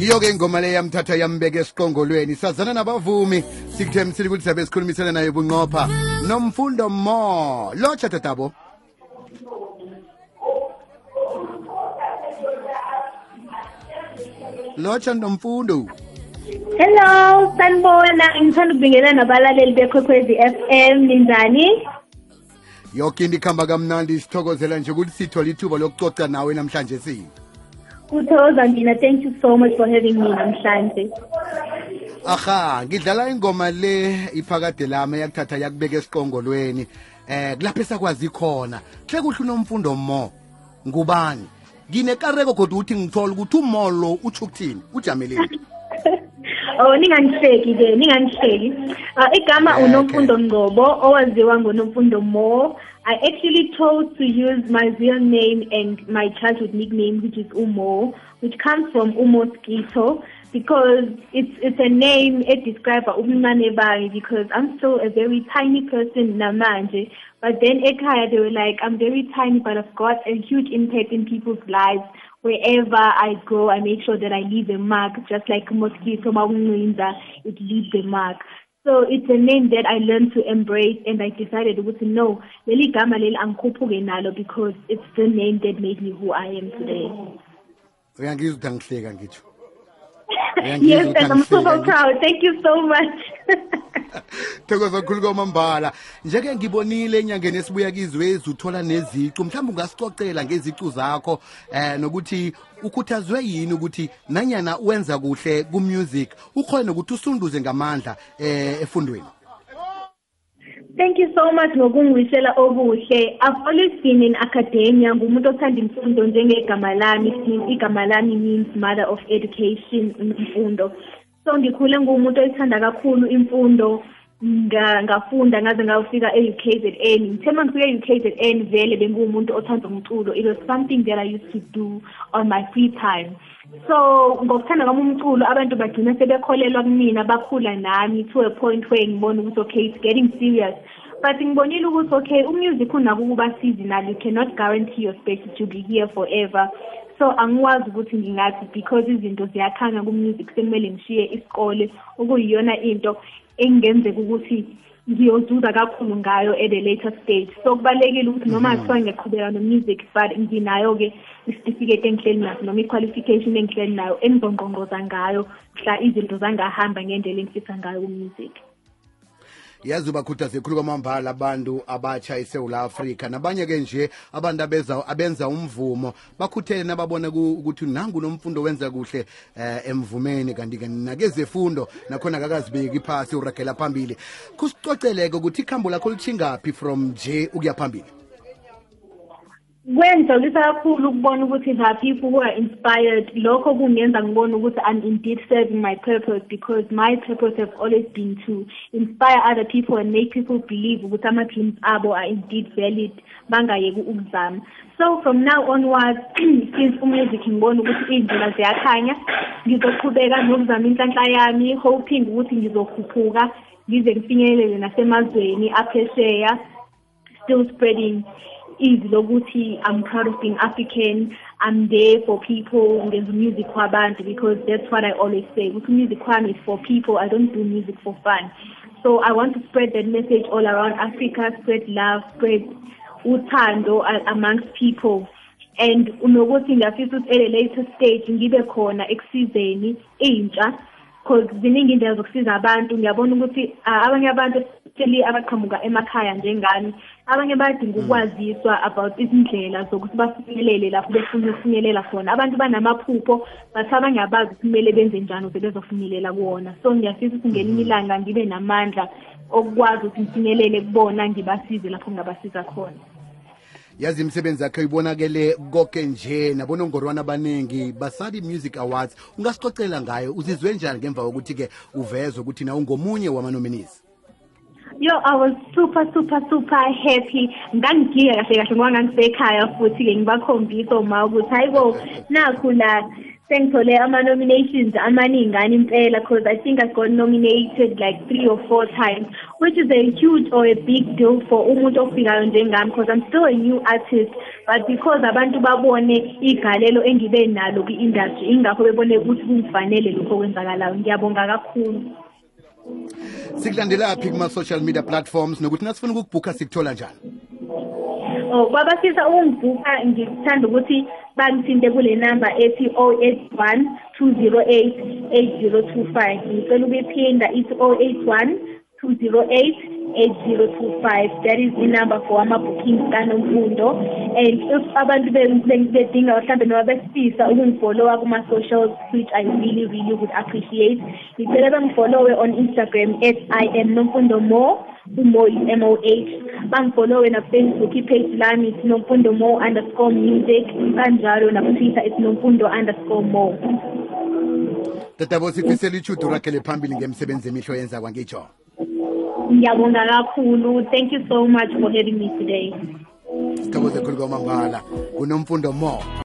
ngiyo-ke ingoma le yamthatha yambeka esiqongolweni. Sazana nabavumi. Sikuthemisile ukuthi sabe sikhulumisana naye bunqopha. Nomfundo mo. Lotsha tatabo lotsha nomfundo. Hello, sanibona. Ngithanda ukubingelela nabalaleli bekwekwezi FM. Ninjani? yoke into ikuhamba kamnandi. Sithokozela nje ukuthi sithole ithuba lokucoca nawe namhlanje sini Uthoza mina. Thank you so much for having me namhlanje. aha ngidlala ingoma le iphakade lami yakuthatha yakubeka esiqongolweni eh kulapho esakwazi khona hle kuhle unomfundo mo ngubani nginekareko kodwa ukuthi ngithola ukuthi umolo utsho ukuthini ujameleni Oh ningangihleki ke, ningangihleki. Uh, igama unomfundo Ngcobo owaziwa ngonomfundo Mo. I actually chose to use my real name and my childhood nickname which is Umo, which comes from Umoskito because it's it's a name it describes bami because I'm still a very tiny person namanje. But then ekhaya they were like I'm very tiny but I've got a huge impact in people's lives. Wherever I go, I make sure that I leave a mark, just like mosquito, it leaves a mark. So it's a name that I learned to embrace and I decided to no, leli gama leli angikhuphuke nalo because it's the name that made me who I am today. uyangizwa ukuthi angihleka ngitsho yes, and I'm so proud. Thank you so much. thokoza kakhulu kwamambala njeke ngibonile enyangeni esibuya kizwezi uthola nezicu mhlawumbe ungasicocela ngezicu zakho eh nokuthi ukhuthazwe yini ukuthi nanyana wenza kuhle ku-music ukhona ukuthi usunduze ngamandla eh efundweni Thank you so much ngokungishela okuhle. I've always been in academia ngumuntu othanda imfundo njengegama lami. Igama lami means mother of education imfundo. So ngikhule ngumuntu oyithanda kakhulu imfundo. Nga ngafunda ngaze ngafika e-UKZN. Ngithe mangifika e-UKZN vele bengumuntu othanda umculo. It was something that I used to do on my free time. So ngokuthanda kwami umculo abantu bagcina sebekholelwa kumina bakhula nami to a point where ngibona ukuthi okay it's getting serious but ngibonile ukuthi okay umusic unako ukuba seasonal you cannot guarantee your space to be here forever so angikwazi ukuthi ngingathi because izinto ziyakhanga kumusic sekumele ngishiye isikole okuyiyona into engenzeka ukuthi ngiyozuza kakhulu ngayo at a later stage. So kubalekile ukuthi noma kuthiwa ngiyaqhubeka no-music but nginayo-ke isitifiketi engihleli naso noma i-qualification engihleli nayo engizongqongqoza ngayo mhla izinto zangahamba ngendlela engifisa ngayo ku-music. Yazi ubakhuthaze khulu kwamambala abantu abatsha esewula afrika nabanye-ke nje abantu abeza, abenza umvumo. Bakhuthele nababona ukuthi nangu nomfundo wenza kuhle eh, emvumeni. Kanti-ke nakezefundo nakhona kakazibeki phasi uragela phambili. Kusicoceleke ukuthi ikhambo lakho lithingaphi from nje ukuya phambili Kwenzolisa kakhulu ukubona ukuthi there are people who are inspired. Lokho kungenza ngibone ukuthi I'm indeed serving my purpose because my purpose has always been to inspire other people and make people believe ukuthi ama dreams abo are indeed valid bangayeki ukuzama. So from now onwards since umusic ngibona ukuthi indlela ziyakhanya ngizoqhubeka nokuzama inhlanhla yami hoping ukuthi ngizokhuphuka ngize ngifinyelele nasemazweni aphesheya still spreading izwi lokuthi I'm proud of being African. I'm there for people ngenza music kwabantu because that's what I always say. Ukuthi music kwami is for people. I don't do music for fun. So I want to spread that message all around Africa, spread love, spread uthando amongst people. And unokuthi ngiyafisa ukuthi at a later stage ngibe khona ekusizeni intsha because ziningi indlela zokusiza abantu. Ngiyabona ukuthi ah, abanye abantu especially abaqhamuka emakhaya njengami abanye bayadinga ukwaziswa about izindlela zokuthi bafinyelele lapho befuna ukufinyelela khona. Abantu banamaphupho but abanye abazi ukuthi kumele benze njani ukuze bezofinyelela kuwona. So ngiyafisa ukuthi ngelinye ilanga ngibe namandla okukwazi ukuthi ngifinyelele kubona ngibasize lapho ngingabasiza khona. Yazi imisebenzi yakhe ibonakele konke nje nabonongorwana abaningi basadi music awards ungasicocela ngayo uzizwe njani ngemva kokuthi-ke uvezwe ukuthi na ungomunye wamanominees Yo, I was super super super happy. ngangigile kahle kahle ngoba ngangisekhaya futhi ke ngibakhombisa uma ukuthi hayi bo nakhu la sengithole ama-nominations amaningana impela because I think I got nominated like three or four times which is a huge or a big deal for umuntu ofikayo njengami because I'm still a new artist but because abantu babone igalelo engibe nalo kwi-industry ingakho bebone ukuthi kungifanele lokho okwenzakalayo. Ngiyabonga kakhulu. Sikulandela phi kuma-social media platforms nokuthi nasifuna ukukubhukha sikuthola njani? Oh kwabafisa ukungibhuka ngikuthanda ukuthi bangithinte kule number ethi 081 208 8025 ngicela ukuyiphinda ithi 081 208 8025 that is the number for ama-bookings kanomfundo. And if abantu be- be- bedinga mhlawumbe noma besifisa ukungifolowa kuma-socials which i really really would appreciate ngicela bengifolowe on instagram at i am nomfundo more umo is m o h bangifolowe nafacebook ipage lami sinomfundo mo more underscore music kanjalo nakutwitter ithi nomfundo underscore more tatabo sifisela ichudo rakhe phambili ngemsebenzi emihlo yenza kwangitsho ngiyabonga kakhulu. Thank you so much for having me today. Sithokoze khulu kwamambala kunomfundo more